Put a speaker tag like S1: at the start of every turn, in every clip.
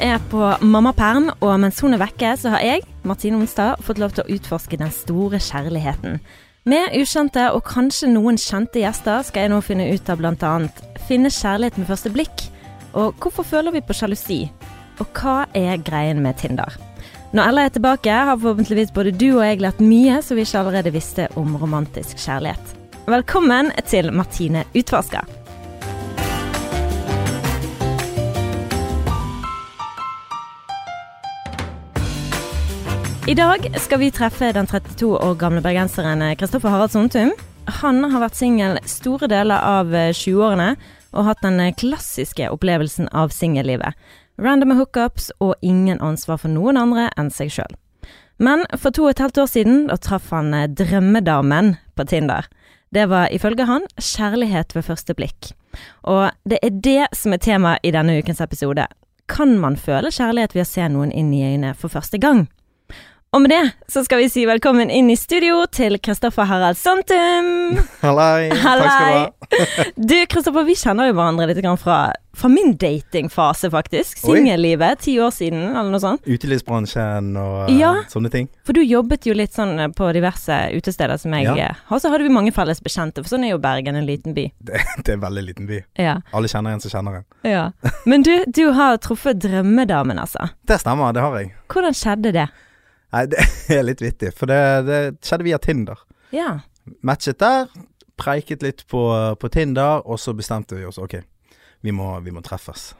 S1: er på mammaperm, og mens hun er vekke, så har jeg, Martine Onstad, fått lov til å utforske den store kjærligheten. Med ukjente og kanskje noen kjente gjester skal jeg nå finne ut av bl.a. finne kjærlighet med første blikk, og hvorfor føler vi på sjalusi, og hva er greien med Tinder. Når Ella er tilbake, har forhåpentligvis både du og jeg lært mye som vi ikke allerede visste om romantisk kjærlighet. Velkommen til Martine utforsker. I dag skal vi treffe den 32 år gamle bergenseren Kristoffer Harald Sontum. Han har vært singel store deler av 20-årene og hatt den klassiske opplevelsen av singellivet. Random hookups og ingen ansvar for noen andre enn seg sjøl. Men for to og et halvt år siden da traff han drømmedamen på Tinder. Det var ifølge han kjærlighet ved første blikk. Og det er det som er tema i denne ukens episode. Kan man føle kjærlighet ved å se noen inn i øynene for første gang? Og med det så skal vi si velkommen inn i studio til Kristoffer Harald Santum.
S2: Hallei. Takk skal du ha.
S1: Du Kristoffer, vi kjenner jo hverandre litt fra, fra min datingfase, faktisk. Singellivet, ti år siden, eller noe sånt.
S2: Utelivsbransjen og
S1: Ja.
S2: eh, sånne ting.
S1: For du jobbet jo litt sånn på diverse utesteder som jeg
S2: Ja.
S1: har. Og så hadde vi mange felles bekjente, for sånn er jo Bergen en liten by.
S2: Det, det er en veldig liten by.
S1: Ja.
S2: Alle kjenner en som kjenner en.
S1: ja. Men du, du har truffet drømmedamen, altså.
S2: Det stemmer, det har jeg.
S1: Hvordan skjedde det?
S2: Nei, det er litt vittig, for det, det skjedde via Tinder.
S1: Ja.
S2: Matchet der, preiket litt på, på Tinder, og så bestemte vi oss ok, vi må, vi må treffes.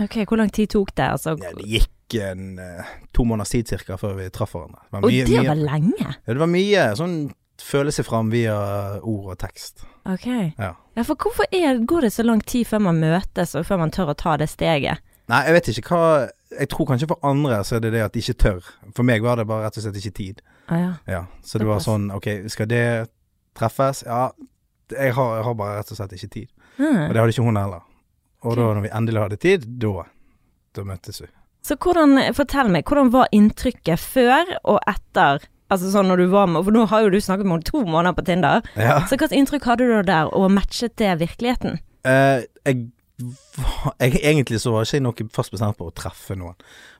S1: Ok, hvor lang tid tok det? Altså,
S2: Ja, det gikk en eh, to måneders tid cirka før vi traff hverandre. Det var
S1: og
S2: mye,
S1: det
S2: mye,
S1: var lenge.
S2: ja, det var mye sånn føle seg fram via ord og tekst.
S1: Ok.
S2: Ja.
S1: Ja, for hvorfor er, går det så lang tid før man møtes, og før man tør å ta det steget?
S2: Nei, jeg vet ikke hva Jeg tror kanskje for andre så er det det at de ikke tør. For meg var det bare rett og slett ikke tid.
S1: Ah, ja.
S2: Ja, så det var sånn Ok, skal det treffes? Ja, jeg har, jeg har bare rett og slett ikke tid. Og
S1: Hmm.
S2: det hadde ikke hun heller. Og
S1: okay.
S2: da når vi endelig hadde tid, da Da møttes vi.
S1: Så hvordan, fortell meg, hvordan var inntrykket før og etter? Altså sånn når du var med, for nå har jo du snakket med henne to måneder på Tinder.
S2: Ja.
S1: Så hvilket inntrykk hadde du der, og matchet det virkeligheten?
S2: Eh, jeg, jeg Egentlig så var ikke jeg noe fast bestemt på å treffe noen.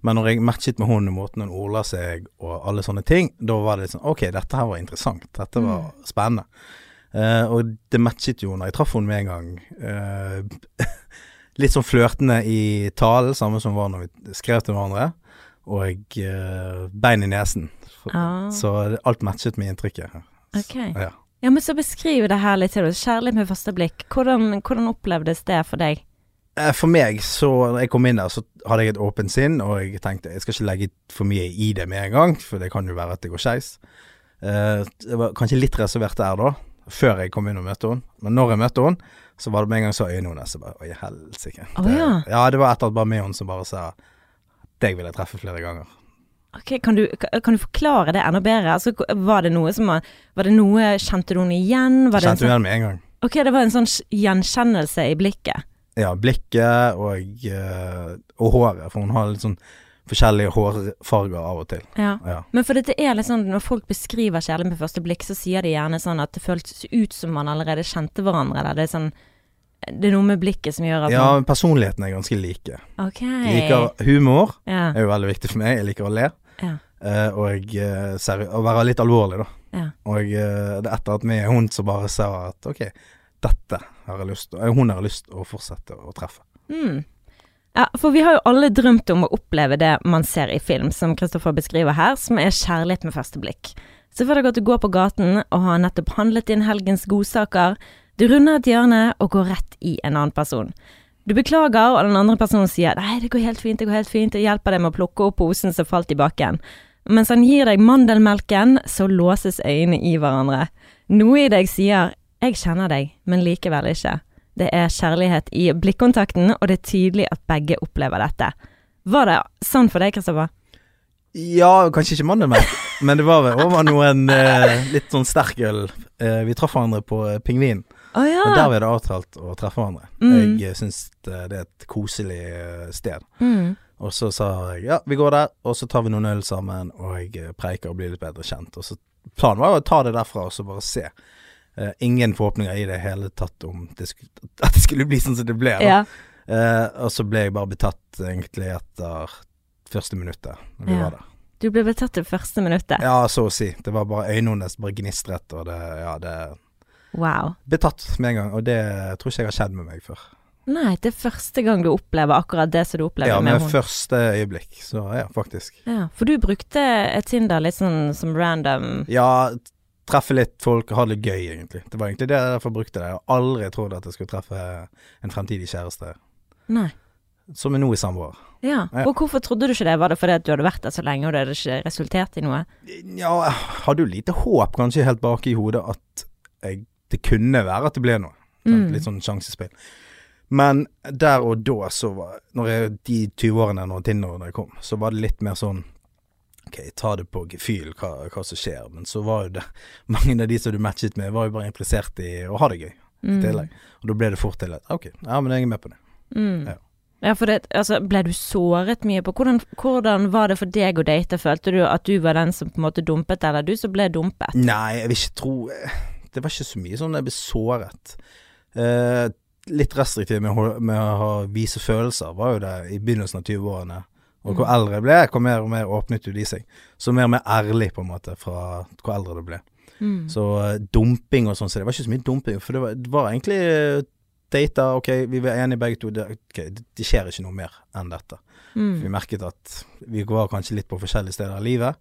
S2: Men når jeg matchet med hun, måten hun ordla seg og alle sånne ting, da var det litt sånn Ok, dette her var interessant. Dette var spennende. Uh, og det matchet jo når jeg traff henne med en gang. Uh, litt sånn flørtende i talen, samme som var når vi skrev til hverandre. Og uh, bein i nesen.
S1: Ah.
S2: Så alt matchet med inntrykket.
S1: Ok.
S2: Ja.
S1: Ja, men så beskriv det her litt til oss. Kjærlighet med første blikk. Hvordan, hvordan opplevdes det for deg?
S2: Eh, For meg, så når jeg kom inn der, så hadde jeg et åpent sinn, og jeg tenkte jeg skal ikke legge for mye i det med en gang, for det kan jo være at det går skeis. Eh, Jeg var kanskje litt reservert der da, før jeg kom inn og møtte henne. Men når jeg møtte henne, så var det med en gang så øynene hennes. så bare, Oi, helsike.
S1: Å,
S2: Det-
S1: ja.
S2: ja, det var etter at bare med henne som bare sa deg vil jeg treffe flere ganger.
S1: Ok, kan du, kan du forklare det enda bedre? Altså, var det noe som var, var det noe, Kjente du henne igjen? Var det
S2: Kjente
S1: sånn,
S2: hun igjen med en gang.
S1: ok, det var en sånn gjenkjennelse i blikket.
S2: Ja, blikket og, eh, og håret, for hun har litt sånn forskjellige hårfarger av og til.
S1: Ja.
S2: Ja.
S1: Men for dette er litt sånn, når folk beskriver kjærlighet med første blikk, så sier de gjerne sånn at det føltes ut som man allerede kjente hverandre. Eller det er sånn Det er noe med blikket som gjør at
S2: ja,
S1: man
S2: personligheten er ganske like.
S1: Ok.
S2: Jeg liker humor.
S1: ja.
S2: er jo veldig viktig for meg. Jeg liker å le.
S1: Ja.
S2: Uh, og seri å være litt alvorlig, da.
S1: Ja.
S2: Og uh, det er etter at vi er hun som bare sa at ok, dette har jeg lyst Hun har lyst til å fortsette å treffe.
S1: Mm. Ja, for vi har jo alle drømt om å oppleve det man ser i film, som Kristoffer beskriver her, som er kjærlighet med første blikk. Se for deg at du går på gaten og har nettopp handlet inn helgens godsaker. Du runder et hjørne og går rett i en annen person. Du beklager, og den andre personen sier 'nei, det går helt fint, det går helt fint', og hjelper deg med å plukke opp posen som falt i bakken. Mens han gir deg mandelmelken, så låses øynene i hverandre. Noe i deg sier 'jeg kjenner deg, men likevel ikke'. Det er kjærlighet i blikkontakten, og det er tydelig at begge opplever dette. Var det sånn for deg, Kristoffer?
S2: Ja, kanskje ikke mandelmelk, men det var vel over noen eh, litt sånn sterk øl. Eh, vi traff hverandre på eh, Pingvin,
S1: Å ja.
S2: der vi hadde avtalt å treffe hverandre.
S1: Mm.
S2: Jeg uh, syns det det er et koselig eh, sted.
S1: Mm.
S2: Og så sa jeg ja, vi går der, og så tar vi noen øl sammen, og jeg eh, preiker og blir litt bedre kjent. Og så Planen var jo å ta det derfra og så bare se. Eh, ingen forhåpninger i det hele tatt om det skulle, at det skulle bli sånn som det ble.
S1: Ja.
S2: Uh, og så ble jeg bare betatt egentlig etter første minuttet når vi
S1: Ja.
S2: var der.
S1: Du ble betatt det første minuttet.
S2: Ja, så å si. Det var bare øynene hennes bare gnistret, og det Ja, det
S1: Wow.
S2: Betatt med en gang, og det tror ikke jeg har skjedd med meg før.
S1: Nei, det er første gang du opplever akkurat det som du opplever
S2: Ja,
S1: med
S2: med
S1: hun.
S2: første øyeblikk, så ja, faktisk.
S1: Ja, for du brukte Tinder litt sånn som random
S2: Ja, treffe litt folk, ha det gøy, egentlig. Det var egentlig det jeg derfor brukte det. Jeg har aldri trodd at jeg skulle treffe en fremtidig kjæreste,
S1: Nei.
S2: som er nå i samboer.
S1: Ja.
S2: Ja.
S1: Og hvorfor trodde du ikke det? Var det fordi at du hadde vært der så lenge, og det hadde ikke resultert i noe?
S2: Ja, jeg hadde jo lite håp, kanskje helt bak i hodet, at jeg, det kunne være at det ble noe.
S1: Mm.
S2: Litt sånn sjansespill. Men der og da, så var når jeg, De 20-årene når Tinder jeg kom, så var det litt mer sånn Ok, ta det på gefühl hva, hva som skjer, men så var jo det Mange av de som du matchet med, var jo bare interessert i å ha det gøy i
S1: Mm.
S2: tillegg. Og da ble det fort til at ok, ja, men jeg er med på det.
S1: Mm.
S2: Ja.
S1: Ja, for det, altså, ble du såret mye på hvordan, hvordan var det for deg å date? Følte du at du var den som på en måte dumpet, eller du som ble dumpet?
S2: Nei, jeg vil ikke tro Det var ikke så mye sånn jeg ble såret. Eh, litt restriktiv med, med å ha, vise følelser, var jo det i begynnelsen av 20-årene. Og hvor
S1: Mm.
S2: eldre jeg ble, hvor mer og mer åpnet jo de seg. Så mer og mer ærlig, på en måte, fra hvor eldre du ble.
S1: Mm.
S2: Så eh, dumping og sånn, så det var ikke så mye dumping. For det var, det var egentlig eh, data, ok, vi var enige begge to, det, okay, det, skjer ikke noe mer enn dette. Vi
S1: Mm.
S2: merket at vi var kanskje litt på forskjellige steder i livet.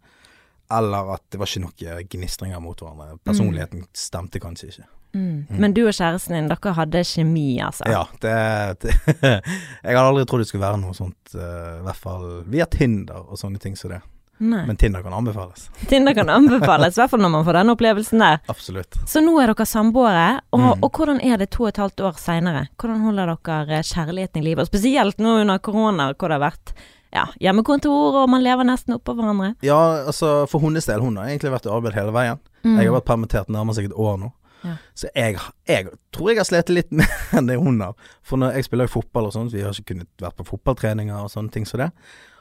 S2: Eller at det var ikke noe gnistringer mot hverandre. Personligheten stemte kanskje ikke.
S1: Mm.
S2: Mm.
S1: Men du og kjæresten din, dere hadde kjemi, altså?
S2: Ja, det, det Jeg hadde aldri trodd det skulle være noe sånt, uh, i hvert fall via Tinder og sånne ting som det.
S1: Nei.
S2: Men Tinder kan anbefales.
S1: Tinder kan anbefales, i hvert fall når man får den opplevelsen der.
S2: Absolutt.
S1: Så nå er dere samboere, og,
S2: Mm.
S1: og hvordan er det to og et halvt år seinere? Hvordan holder dere eh, kjærligheten i live? Og spesielt nå under korona, hvor det har vært ja, hjemmekontor, og man lever nesten oppå hverandre.
S2: Ja, altså for hennes del, hun har egentlig vært i arbeid hele veien.
S1: Mm.
S2: Jeg har vært permittert nærmere seg et år nå.
S1: Ja.
S2: Så jeg, jeg tror jeg har slitt litt mer enn det hun har. For når jeg spiller jo fotball og sånt, vi har ikke kunnet vært på fotballtreninger og sånne ting som det.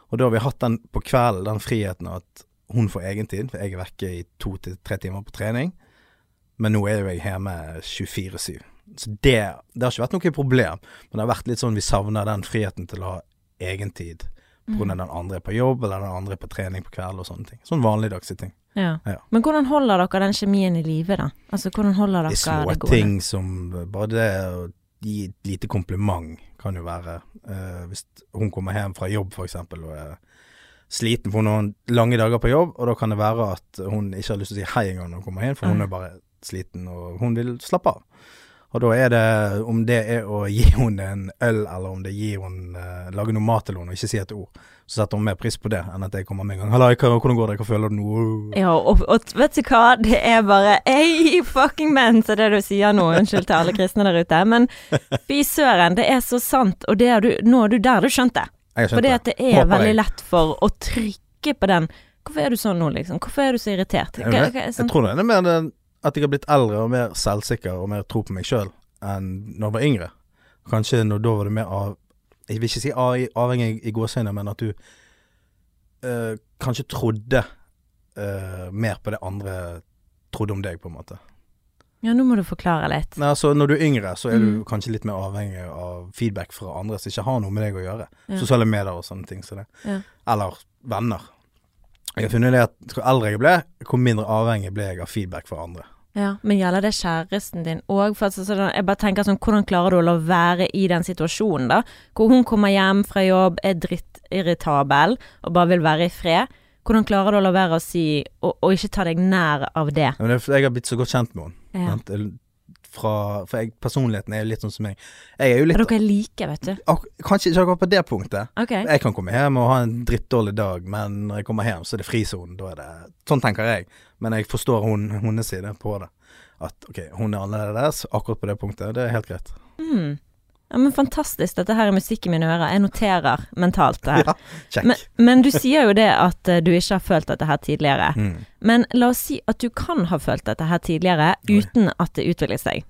S2: Og da har vi hatt den på kvelden, den friheten at hun får egentid, for jeg er vekke i to til tre timer på trening. Men nå er jo jeg hjemme 24-7. Så det, det har ikke vært noe problem. Men det har vært litt sånn vi savner den friheten til å ha egentid. Av den andre er på jobb, eller den andre er på trening på kveld og sånne ting. Sånn vanligdagse ting.
S1: Ja.
S2: Ja.
S1: Men hvordan holder dere den kjemien i live, da? Altså, hvordan holder dere
S2: Det
S1: dere
S2: er små ting som Bare det å gi et lite kompliment kan jo være uh, Hvis hun kommer hjem fra jobb for eksempel og er sliten for noen lange dager på jobb, og da kan det være at hun ikke har lyst til å si hei engang når hun kommer hjem, for hun er bare sliten og hun vil slappe av. Og da er det, om det er å gi henne en øl, eller om det gir henne uh, Lage noe mat til henne og ikke si et ord, så setter hun mer pris på det enn at jeg kommer med en gang. 'Halla, hvordan går det? Hva føler du nå?'
S1: Ja, og, og vet du hva, det er bare Ei, fucking men, så det du sier nå. Unnskyld til alle kristne der ute. Men fy søren, det er så sant. Og det er du, nå er du der du skjønte.
S2: Jeg det
S1: Fordi at det er
S2: Håper
S1: veldig
S2: jeg.
S1: lett for å trykke på den. Hvorfor er du sånn nå, liksom? Hvorfor er du så irritert? Hva, Hva, sånn?
S2: Jeg tror det er mer det at jeg har blitt eldre og mer selvsikker og mer tro på meg sjøl enn når jeg var yngre. Kanskje når da var det mer av Jeg vil ikke si av- avhengig i gåsehudet, men at du øh, kanskje trodde øh, mer på det andre trodde om deg, på en måte.
S1: ja, nå må du forklare litt.
S2: Nei, altså Når du er yngre, så er du
S1: Mm.
S2: kanskje litt mer avhengig av feedback fra andre som ikke har noe med deg å gjøre.
S1: Ja.
S2: Sosiale medier og sånne ting. Så.
S1: Ja.
S2: Eller venner. Jeg har funnet det at hvor eldre jeg ble, hvor mindre avhengig ble jeg av feedback fra andre.
S1: Ja, Men gjelder det kjæresten din òg? Altså, jeg bare tenker sånn, hvordan klarer du å la være i den situasjonen, da? Hvor hun kommer hjem fra jobb, er drittirritabel og bare vil være i fred. Hvordan klarer du å la være å si, og, og ikke ta deg nær av det?
S2: Men det jeg har blitt så godt kjent med henne.
S1: Ja.
S2: Fra, for jeg, personligheten er jo litt sånn som meg. Jeg er jo litt
S1: dere er like, vet du.
S2: ak Kanskje ikke akkurat på det punktet.
S1: Okay.
S2: Jeg kan komme hjem og ha en drittdårlig dag, men når jeg kommer hjem, så er det frisonen. Da er det Sånn tenker jeg. Men jeg forstår hun, hennes side på det. At ok, hun er annerledes akkurat på det punktet. Det er helt greit.
S1: Mm. Ja, men fantastisk. Dette her er musikk i mine ører. Jeg noterer mentalt det her.
S2: Ja.
S1: Men, men du sier jo det at eh, du ikke har følt dette her tidligere.
S2: Mm.
S1: Men la oss si at du kan ha følt dette her tidligere uten at det utvikler seg.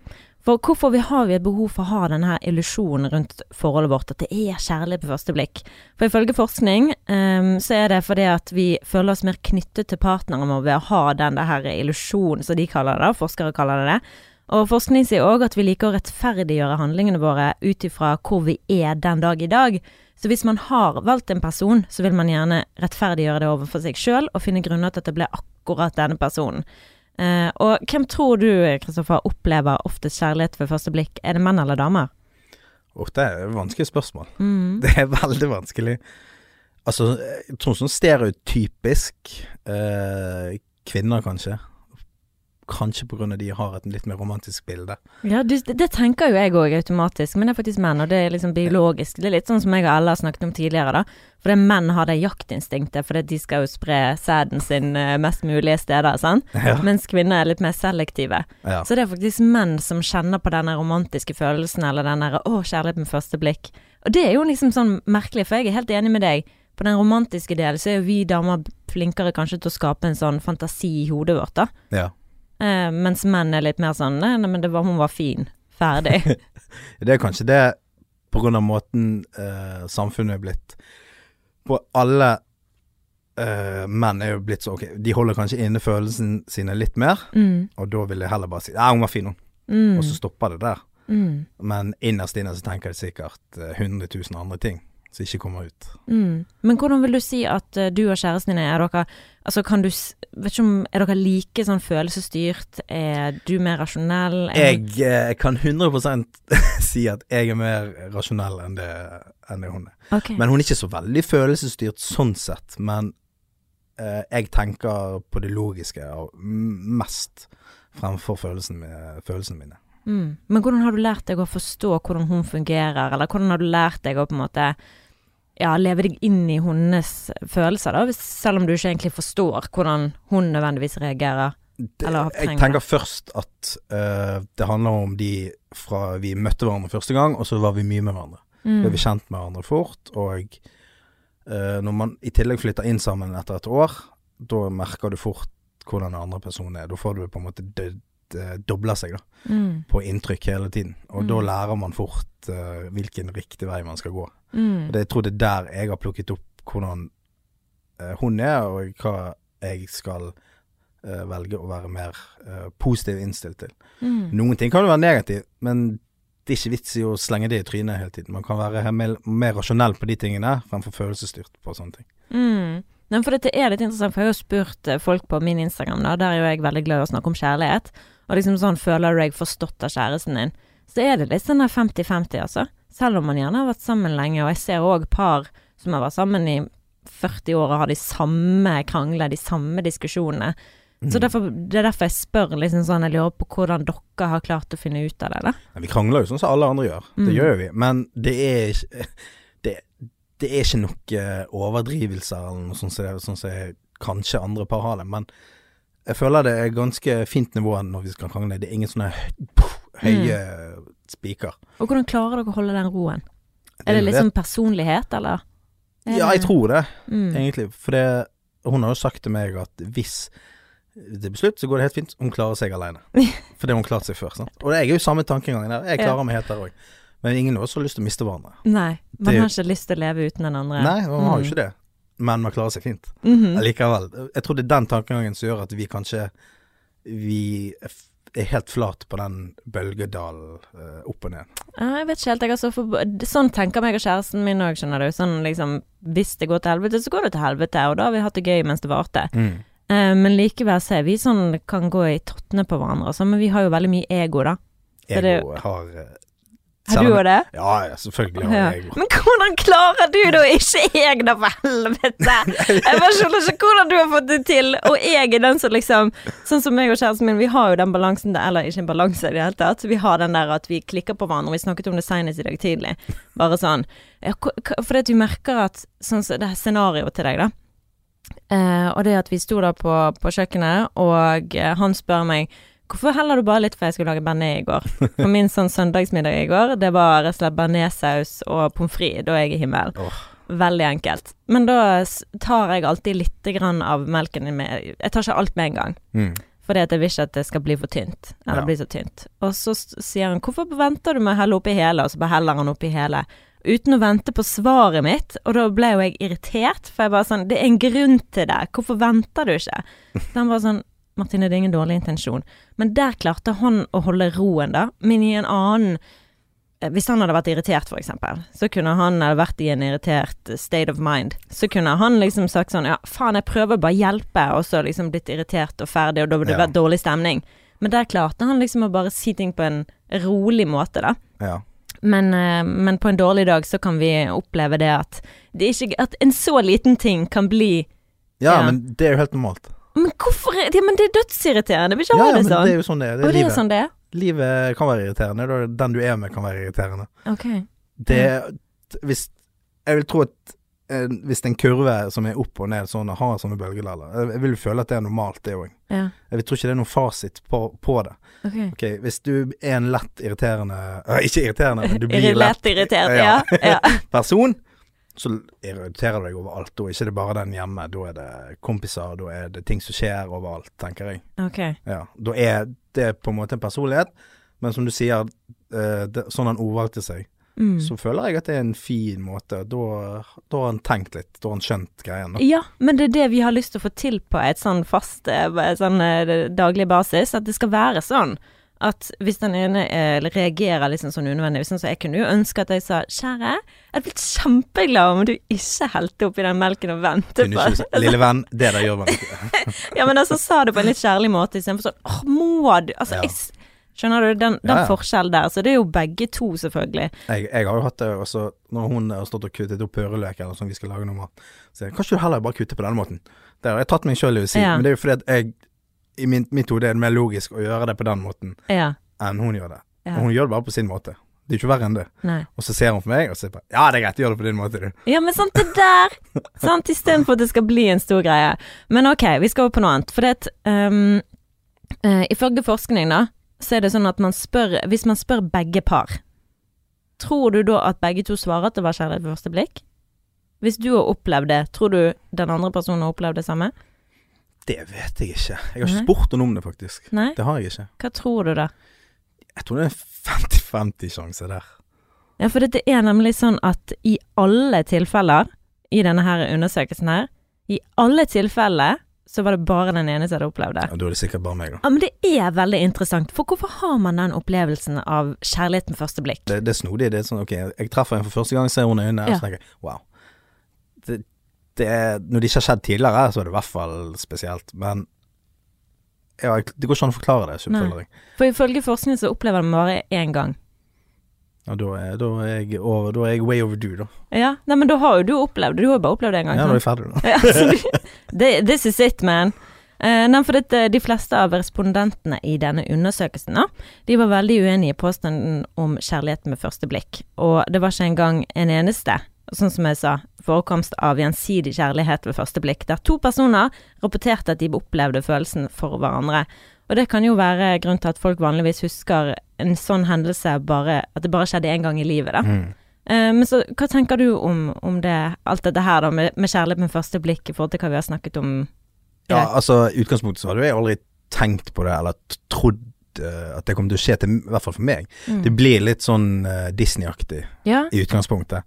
S1: For hvorfor vi har vi et behov for å ha denne her illusjonen rundt forholdet vårt, at det er kjærlighet på første blikk? For ifølge forskning um, så er det fordi at vi føler oss mer knyttet til partneren vår ved å ha den der illusjonen, som de kaller det, forskere kaller det det. Og forskning sier òg at vi liker å rettferdiggjøre handlingene våre ut ifra hvor vi er den dag i dag. Så hvis man har valgt en person, så vil man gjerne rettferdiggjøre det overfor seg sjøl, og finne grunner til at det ble akkurat denne personen. Eh, og hvem tror du, Kristoffer, opplever oftest kjærlighet ved første blikk? Er det menn eller damer?
S2: Oh, det er et vanskelig spørsmål.
S1: Mm.
S2: Det er veldig vanskelig. Altså, jeg tror sånn stereotypisk eh, kvinner, kanskje. Kanskje av de har et litt mer romantisk bilde.
S1: Ja, du, det, det tenker jo jeg òg automatisk, men det er faktisk menn, og det er liksom biologisk. Det er litt sånn som jeg og Ella har snakket om tidligere, da. Fordi menn har det jaktinstinktet, fordi de skal jo spre sæden sin eh, mest mulige steder, sant.
S2: Ja.
S1: Mens kvinner er litt mer selektive.
S2: Ja.
S1: Så det er faktisk menn som kjenner på denne romantiske følelsen, eller den derre 'å, kjærlighet med første blikk'. Og det er jo liksom sånn merkelig, for jeg er helt enig med deg. På den romantiske delen så er jo vi damer flinkere kanskje til å skape en sånn fantasi i hodet vårt, da.
S2: ja.
S1: Eh, mens menn er litt mer sånn 'nei, nei men det var, hun var fin'. Ferdig.
S2: Det er kanskje det på grunn av måten eh, samfunnet er blitt På alle eh, menn er jo blitt så ok, de holder kanskje inne følelsene sine litt mer,
S1: Mm.
S2: og da vil jeg heller bare si 'ja, hun var fin, hun',
S1: Mm.
S2: og så stopper det der.
S1: Mm.
S2: Men innerst inne så tenker jeg sikkert eh, 100 000 andre ting som ikke kommer ut.
S1: Mm. Men hvordan vil du si at eh, du og kjæresten din er? Er dere Altså, kan du Vet ikke om Er dere like sånn følelsesstyrt? Er du mer rasjonell? Er
S2: Jeg eh, kan 100% si at jeg er mer rasjonell enn det, enn det hun er.
S1: Okay.
S2: Men hun er ikke så veldig følelsesstyrt sånn sett. Men eh, jeg tenker på det logiske mest fremfor følelsen følelsene mine.
S1: Mm. Men hvordan har du lært deg å forstå hvordan hun fungerer, eller hvordan har du lært deg å på en måte ja, leve deg inn i hennes følelser, da, selv om du ikke egentlig forstår hvordan hun nødvendigvis reagerer?
S2: Det,
S1: Eller
S2: jeg tenker først at uh, det handler om de fra vi møtte hverandre første gang, og så var vi mye med hverandre.
S1: Mm.
S2: ble vi kjent med hverandre fort, og uh, når man i tillegg flytter inn sammen etter et år, da merker du fort hvordan den andre personen er. Da får du på en måte det, det dobler seg da,
S1: Mm.
S2: på inntrykk hele tiden. Og
S1: Mm.
S2: da lærer man fort uh, hvilken riktig vei man skal gå.
S1: Mm.
S2: Og det, jeg tror det er der jeg har plukket opp hvordan uh, hun er, og hva jeg skal velge å være mer uh, positiv innstilt til.
S1: Mm.
S2: Noen ting kan jo være negativ, men det er ikke vits i å slenge det i trynet hele tiden. Man kan være mer, mer rasjonell på de tingene fremfor følelsesstyrt på sånne ting.
S1: Mm. Nei, for dette er litt interessant, for jeg har jo spurt folk på min Instagram, da, der er jo jeg veldig glad i å snakke om kjærlighet. Og liksom sånn, føler du deg forstått av kjæresten din? Så er det litt sånn 50-50, altså. Selv om man gjerne har vært sammen lenge, og jeg ser òg par som har vært sammen i 40 år og har de samme kranglene, de samme diskusjonene.
S2: Mm.
S1: Så derfor, det er derfor jeg spør liksom sånn, jeg lurer på hvordan dere har klart å finne ut av det, da.
S2: Ja, vi krangler jo sånn som alle andre gjør. Det
S1: Mm.
S2: gjør vi. Men det er ikke Det, det er ikke noe overdrivelser eller noe sånt som så, sånn som kanskje andre par har det. Men jeg føler det er ganske fint nivå når vi skal krangle. Det er ingen sånne høye mm. spiker.
S1: Og hvordan klarer dere å holde den roen? Er det liksom personlighet, eller? Er
S2: Ja, jeg tror det,
S1: mm.
S2: egentlig. For det, hun har jo sagt til meg at hvis det blir slutt, så går det helt fint. Hun klarer seg alene. For det har hun klart seg før. Sant? Og jeg er jo samme tankegangen der. Jeg klarer meg helt der òg. Men ingen av oss har lyst til å miste hverandre.
S1: Nei, man
S2: Det-
S1: har ikke lyst til å leve uten den andre.
S2: Nei, man har jo
S1: Mm.
S2: ikke det. Men man klarer seg fint.
S1: Mhm.
S2: Likevel. Jeg tror det er den tankegangen som gjør at vi kanskje Vi er helt flat på den bølgedalen eh, opp og ned.
S1: Jeg vet ikke helt, jeg altså. For, sånn tenker meg og kjæresten min òg, skjønner du. Sånn liksom Hvis det går til helvete, så går det til helvete, og da har vi hatt det gøy mens det varte.
S2: Mm.
S1: Eh, men likevel så er vi sånn kan gå i tottene på hverandre, altså. Men vi har jo veldig mye ego, da. Så det-
S2: Ego har eh,
S1: Har du òg det?
S2: Ja, selvfølgelig har jeg ego.
S1: Men hvordan klarer du det, og ikke jeg, da, for helvete? Jeg bare skjønner ikke hvordan du har fått det til, og jeg er den som liksom Sånn som meg og kjæresten min, vi har jo den balansen der, eller ikke en balanse i det hele tatt. Vi har den der at vi klikker på hverandre. Vi snakket om det senest i dag tidlig. Bare sånn ja, Fordi at vi merker at Sånn som det er scenarioet til deg, da. Eh, og det at vi sto da på, på kjøkkenet, og eh, han spør meg Hvorfor heller du bare litt for jeg skulle lage bearnés i går? For min sånn søndagsmiddag i går, det var rett og slett bearnéssaus og pommes frites. Da er jeg i himmelen.
S2: Oh.
S1: Veldig enkelt. Men da tar jeg alltid litt grann av melken med Jeg tar ikke alt med en gang.
S2: Mm.
S1: Fordi at jeg vil ikke at det skal bli for tynt. Eller
S2: Ja.
S1: bli så tynt. Og så sier han 'hvorfor venter du med å helle oppi hele', og så bare heller han oppi hele. Uten å vente på svaret mitt, og da ble jo jeg irritert, for jeg bare sånn 'Det er en grunn til det, hvorfor venter du ikke?' Så han bare sånn Martine, det er ingen dårlig intensjon. Men der klarte han å holde roen, da. Men i en annen eh, Hvis han hadde vært irritert, eksempel, så kunne han eller vært i en irritert state of mind. Så kunne han liksom sagt sånn Ja, faen, jeg prøver bare å hjelpe, og så liksom blitt irritert og ferdig, og da ville det
S2: Ja.
S1: vært dårlig stemning. Men der klarte han liksom å bare si ting på en rolig måte, da.
S2: Ja.
S1: Men, eh, men på en dårlig dag så kan vi oppleve det at det ikke At en så liten ting kan bli
S2: ja,
S1: Ja.
S2: men det er jo helt normalt.
S1: Men hvorfor er ja, Men det er dødsirriterende. Vil ikke ha det sånn.
S2: det er jo sånn det er. Det er livet.
S1: sånn det er.
S2: Livet kan være irriterende. Den du er med, kan være irriterende.
S1: Okay.
S2: Det Hvis Jeg vil tro at eh, hvis en kurve som er opp og ned sånn, har sånne bølgedeler Jeg jeg vil føle at det er normalt, det òg.
S1: Ja.
S2: Jeg tror ikke det er noen fasit på, på det.
S1: Okay.
S2: Okay, Hvis du er en lett irriterende øh, Ikke irriterende, men du blir
S1: Lett
S2: lett
S1: irritert,
S2: ja.
S1: ja.
S2: person, så irriterer du deg overalt. Da ikke det bare den hjemme. Da er det kompiser, da er det ting som skjer overalt, tenker jeg.
S1: Okay.
S2: Ja, Da er det på en måte en personlighet, men som du sier, eh, det, sånn han ordvalgte seg,
S1: Mm.
S2: så føler jeg at det er en fin måte. Da, da har han tenkt litt, da har han skjønt greien. Da.
S1: Ja, men det er det vi har lyst til å få til på et sånn fast eh, sånn eh, daglig basis. At det skal være sånn at hvis den ene eh, reagerer liksom sånn unødvendig sånn så Jeg kunne jo ønske at jeg sa 'Kjære, jeg hadde blitt kjempeglad om du ikke helte oppi den melken og ventet på
S2: ikke Lille venn, det der gjør man ikke.
S1: Ja, men altså sa det på en litt kjærlig måte istedenfor sånn åh, må du Altså,
S2: Ja.
S1: jeg, skjønner du den, den
S2: Ja, ja.
S1: forskjellen der? Så det er jo begge to, selvfølgelig.
S2: Jeg, jeg har jo hatt det også når hun har stått og kuttet opp purreløk eller sånn vi skal lage noe mat. Så jeg, kanskje du heller bare kutter på denne måten. Det har jeg tatt meg sjøl i å si, men det er jo fordi at jeg i min, mitt hode er det mer logisk å gjøre det på den måten
S1: Ja.
S2: enn hun gjør det.
S1: ja.
S2: Og hun gjør det bare på sin måte. Det er ikke verre enn det.
S1: Nei.
S2: Og så ser hun på meg, og så bare Ja, det er greit, gjør det på din måte, du.
S1: Ja, men sant det der! sant, Istedenfor at det skal bli en stor greie. Men ok, vi skal over på noe annet. For det at um, uh, Ifølge forskning, da, så er det sånn at man spør Hvis man spør begge par, tror du da at begge to svarer at det var kjærlighet ved første blikk? Hvis du har opplevd det, tror du den andre personen har opplevd det samme?
S2: Det vet jeg ikke. Jeg har ikke spurt henne om det, faktisk.
S1: Nei?
S2: Det har jeg ikke.
S1: Hva tror du da?
S2: Jeg tror det er en 50-50 sjanse der.
S1: Ja, for det er nemlig sånn at i alle tilfeller i denne her undersøkelsen her, i alle tilfeller så var det bare den ene som hadde opplevd det.
S2: Ja, da er det sikkert bare meg, da.
S1: Ja, men det er veldig interessant, for hvorfor har man den opplevelsen av kjærlighet med første blikk?
S2: Det, det er snodig. Det er sånn, ok, jeg treffer en for første gang, ser hun i øynene,
S1: Ja.
S2: og så tenker jeg wow. Det, når det ikke har skjedd tidligere, så er det i hvert fall spesielt. Men ja, det går ikke an å forklare det.
S1: For ifølge forskningen så opplever man bare én gang.
S2: Ja, da er, da er jeg over, da er jeg way overdue, da.
S1: Ja, nei, men da har jo du opplevd det, du har jo bare opplevd det en gang.
S2: Ja, da er
S1: vi
S2: jeg ferdig, da.
S1: Ja, så du, det, this is it, man. Uh, nei, for det, de fleste av respondentene i denne undersøkelsen da, de var veldig uenige i påstanden om kjærlighet med første blikk. Og det var ikke engang en eneste, sånn som jeg sa, forekomst av gjensidig kjærlighet ved første blikk, der to personer rapporterte at de opplevde følelsen for hverandre. Og det kan jo være grunn til at folk vanligvis husker en sånn hendelse bare At det bare skjedde én gang i livet, da.
S2: Mm.
S1: Eh, men så hva tenker du om, om det, alt dette her da, med, med kjærlighet med første blikk i forhold til hva vi har snakket om?
S2: Ja, altså, i utgangspunktet så hadde jeg aldri tenkt på det, eller trodd eh, at det kom til å skje, til, i hvert fall for meg.
S1: Mm.
S2: Det blir litt sånn uh, Disney-aktig
S1: Ja,
S2: i utgangspunktet.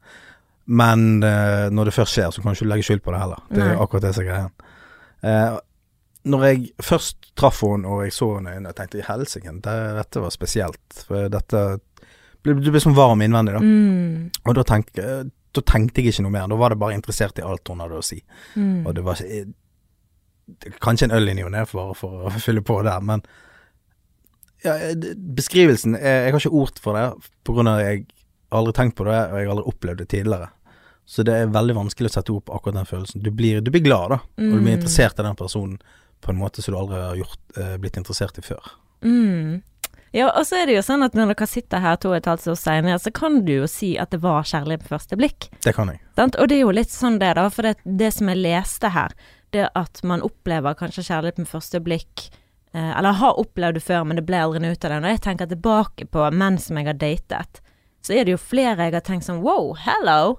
S2: Men eh, når det først skjer, så kan du ikke legge skyld på det heller. Det er
S1: Nei.
S2: akkurat det som er greia. Eh, når jeg først traff henne og jeg så henne i øynene, tenkte jeg helsike, det- dette var spesielt. For dette Du ble sånn varm innvendig, da.
S1: mm.
S2: Og da, tenk, eh, da tenkte jeg ikke noe mer. Da var det bare interessert i alt hun hadde å si.
S1: Mm.
S2: Og det var ikke Kanskje en øl i ny og ne for, for å fylle på der, men ja, beskrivelsen jeg, Jeg har ikke ord for det, på grunn av at jeg aldri tenkt på det, og jeg har aldri opplevd det tidligere. Så det er veldig vanskelig å sette opp akkurat den følelsen. Du blir, du blir glad, da. Og du blir
S1: Mm.
S2: interessert i den personen på en måte som du aldri har gjort, eh, blitt interessert i før.
S1: Mm. Ja, og så er det jo sånn at når dere sitter her to og et halvt år senere, så kan du jo si at det var kjærlighet på første blikk.
S2: Det kan jeg.
S1: Og det er jo litt sånn det, da. For det, det som jeg leste her, det at man opplever kanskje kjærlighet med første blikk eh, Eller har opplevd det før, men det ble aldri noe ut av det. Når jeg tenker tilbake på menn som jeg har datet, så er det jo flere jeg har tenkt sånn wow, hello.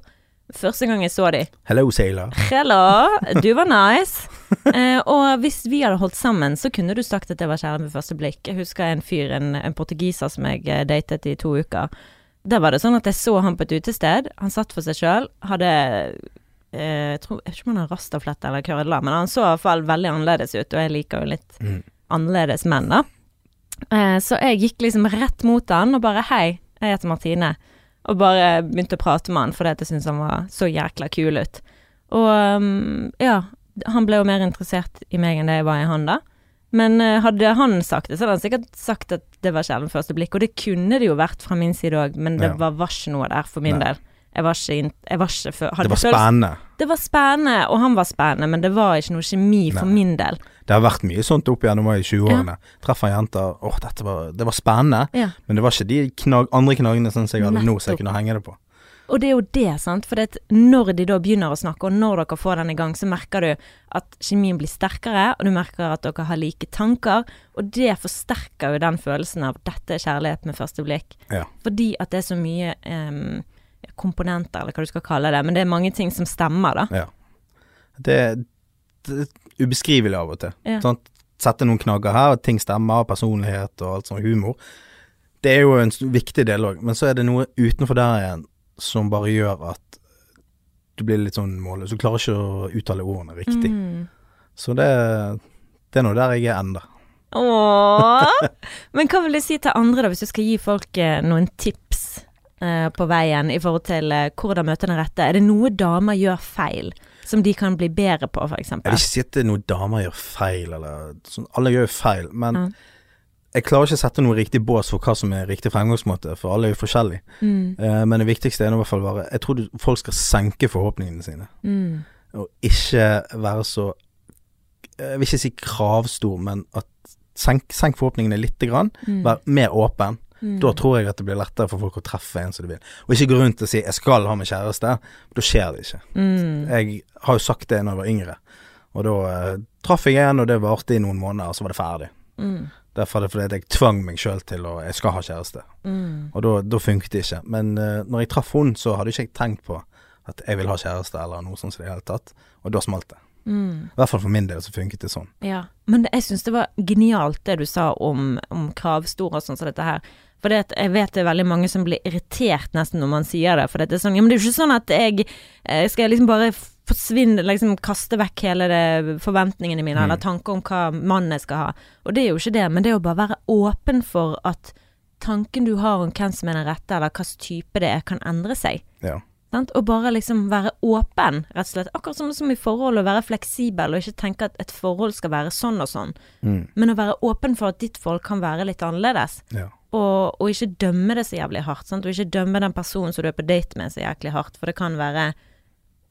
S1: Første gang jeg så de.
S2: Hello, sailor.
S1: Hello, du var nice. Eh, og hvis vi hadde holdt sammen, så kunne du sagt at det var kjærlighet ved første blikk. Jeg husker en fyr, en, en portugiser som jeg eh, datet i to uker. Der var det sånn at jeg så han på et utested. Han satt for seg sjøl, hadde eh, jeg, tror, jeg vet ikke om han har rastaflette eller kødla, men han så i hvert fall veldig annerledes ut, og jeg liker jo litt
S2: Mm.
S1: annerledes menn, da. Eh, så jeg gikk liksom rett mot han og bare hei, jeg heter Martine. Og bare begynte å prate med han fordi jeg syntes han var så jækla kul ut. Og um, ja, han ble jo mer interessert i meg enn det jeg var i han da. Men uh, hadde han sagt det, så hadde han sikkert sagt at det var kjærlighet ved første blikk. Og det kunne det jo vært fra min side òg, men det
S2: Ja.
S1: var, var ikke noe der for min
S2: Nei.
S1: del. Jeg var ikke, jeg var ikke hadde
S2: Det var spennende.
S1: Det var spennende, og han var spennende, men det var ikke noe kjemi for
S2: Nei.
S1: min del.
S2: Det har vært mye sånt opp gjennom i 20-årene. Treffer jenter Åh, dette var, det var spennende.
S1: Ja.
S2: Men det var ikke de knag, andre knagene som jeg hadde nå, så jeg kunne henge det på.
S1: Og det er jo det, sant. For det når de da begynner å snakke, og når dere får den i gang, så merker du at kjemien blir sterkere, og du merker at dere har like tanker. Og det forsterker jo den følelsen av dette er kjærlighet med første blikk.
S2: Ja.
S1: Fordi at det er så mye um, komponenter, eller hva du skal kalle det. Men det er mange ting som stemmer, da.
S2: Ja. Det, det ubeskrivelig av og til.
S1: Ja.
S2: Sant? Sette noen knagger her, ting stemmer, personlighet og alt sånn humor. Det er jo en viktig del òg, men så er det noe utenfor der igjen som bare gjør at du blir litt sånn målløs. Du klarer ikke å uttale ordene riktig.
S1: Mm.
S2: Så det, det er nå der jeg er enda.
S1: Åh. Men hva vil du si til andre, da, hvis du skal gi folk eh, noen tips eh, på veien i forhold til eh, hvordan møte den rette? Er det noe damer gjør feil, som de kan bli bedre på, f.eks.?
S2: Jeg vil ikke si at det er noe damer gjør feil, eller sånn. Alle gjør jo feil, men
S1: Ja.
S2: jeg klarer ikke å sette noe riktig bås for hva som er riktig fremgangsmåte, for alle er jo forskjellige.
S1: Mm,
S2: Eh, men det viktigste er i hvert fall bare Jeg tror folk skal senke forhåpningene sine,
S1: mm,
S2: og ikke være så Jeg vil ikke si kravstor, men at senk, senk forhåpningene lite grann.
S1: mm,
S2: Vær mer åpen.
S1: Mm.
S2: Da tror jeg at det blir lettere for folk å treffe en som de vil. Og ikke gå rundt og si 'jeg skal ha meg kjæreste'. Da skjer det ikke.
S1: mm.
S2: Jeg har jo sagt det når jeg var yngre, og da eh, traff jeg en, og det varte i noen måneder, og så var det ferdig.
S1: Mm,
S2: Derfor er det fordi jeg tvang meg sjøl til å 'jeg skal ha kjæreste'.
S1: mm,
S2: Og da, da funket det ikke. Men eh, når jeg traff hun, så hadde ikke jeg tenkt på at jeg vil ha kjæreste eller noe sånt i det hele tatt. Og da smalt det.
S1: mm.
S2: I hvert fall for min del så funket det sånn.
S1: Ja. Men jeg syns det var genialt det du sa om, om kravstore og sånn som dette her. For det jeg vet det er veldig mange som blir irritert nesten når man sier det. For det er sånn Ja, men det er jo ikke sånn at jeg eh, skal liksom bare forsvinne Liksom kaste vekk hele det forventningene mine,
S2: Mm.
S1: eller tanker om hva mannen jeg skal ha. Og det er jo ikke det, men det er å bare være åpen for at tanken du har om hvem som er den rette, eller hvilken type det er, kan endre seg.
S2: Ja.
S1: Og bare liksom være åpen, rett og slett. Akkurat som, som i forhold, å være fleksibel, og ikke tenke at et forhold skal være sånn og sånn.
S2: Mm.
S1: Men å være åpen for at ditt forhold kan være litt annerledes.
S2: ja.
S1: Og, og ikke dømme det så jævlig hardt. Sant? Og ikke dømme den personen som du er på date med så jæklig hardt. For det kan være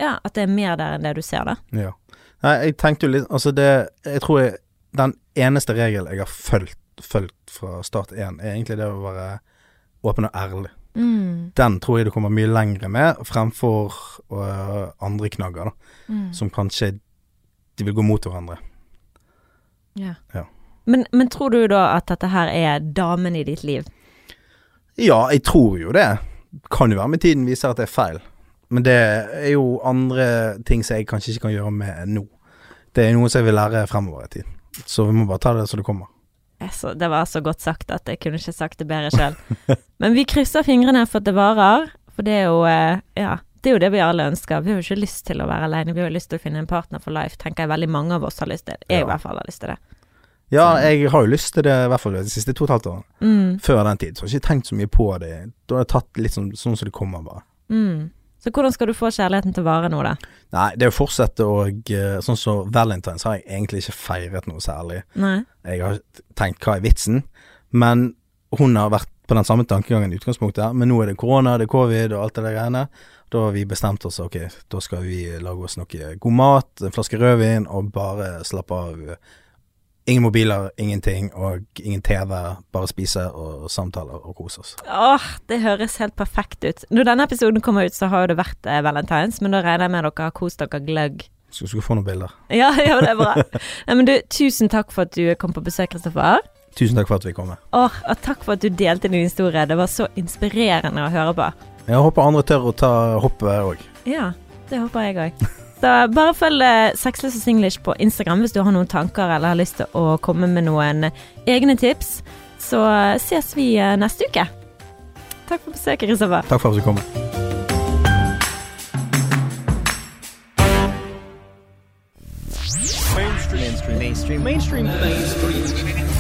S1: ja, at det er mer der enn det du ser, da.
S2: ja. Nei, jeg tenkte jo litt Altså, det Jeg tror jeg Den eneste regel jeg har fulgt, fulgt fra start én, er egentlig det å være åpen og ærlig.
S1: Mm.
S2: Den tror jeg du kommer mye lengre med, fremfor øh, andre knagger, da.
S1: Mm.
S2: Som kanskje De vil gå mot hverandre.
S1: Ja.
S2: Ja.
S1: Men, men tror du da at dette her er damen i ditt liv?
S2: Ja, jeg tror jo det. Kan jo være med tiden viser at det er feil. Men det er jo andre ting som jeg kanskje ikke kan gjøre med nå. Det er noe som jeg vil lære fremover i tid. Så vi må bare ta det så det kommer.
S1: Så det var så godt sagt at jeg kunne ikke sagt det bedre sjøl. Men vi krysser fingrene for at det varer. For det er jo eh, Ja, det er jo det vi alle ønsker. Vi har jo ikke lyst til å være alene. Vi har jo lyst til å finne en partner for life, tenker jeg veldig mange av oss har lyst til. Jeg i hvert fall har lyst til det.
S2: Ja, jeg har jo lyst til det i hvert fall de siste to og et halvt årene.
S1: Mm.
S2: Før den tid. Så jeg har ikke tenkt så mye på det. Da har jeg tatt litt sånn, sånn som det kommer, bare.
S1: Mm. Så hvordan skal du få kjærligheten til å vare nå, da?
S2: Nei, det er å fortsette eh, Sånn som Valentines har jeg egentlig ikke feiret noe særlig.
S1: Nei?
S2: Jeg har tenkt hva er vitsen, men hun har vært på den samme tankegangen i utgangspunktet, men nå er det korona, det er covid og alt det der greiene. Da har vi bestemt oss, ok, da skal vi lage oss noe god mat, en flaske rødvin, og bare slappe av. Ingen mobiler, ingenting, og ingen TV, bare spise og samtaler og kose oss.
S1: Åh, det høres helt perfekt ut. Når denne episoden kommer ut, så har jo det vært eh, valentines, men da regner jeg med dere har kost dere gløgg.
S2: Skal du få noen bilder.
S1: Ja, ja, det er bra. Nei, men du, tusen takk for at du kom på besøk, Kristoffer.
S2: Tusen takk for at vi kom med.
S1: Åh, og takk for at du delte din historie. Det var så inspirerende å høre på.
S2: Jeg håper andre tør å ta hoppet òg.
S1: Ja, det håper jeg òg. Så bare følg eh, Sexless og Singlish på Instagram hvis du har noen tanker eller har lyst til å komme med noen egne tips. Så eh, ses vi eh, neste uke. Takk for besøket, Kristoffer.
S2: Takk for at du kom.
S3: mainstream mainstream mainstream mainstream, mainstream, mainstream.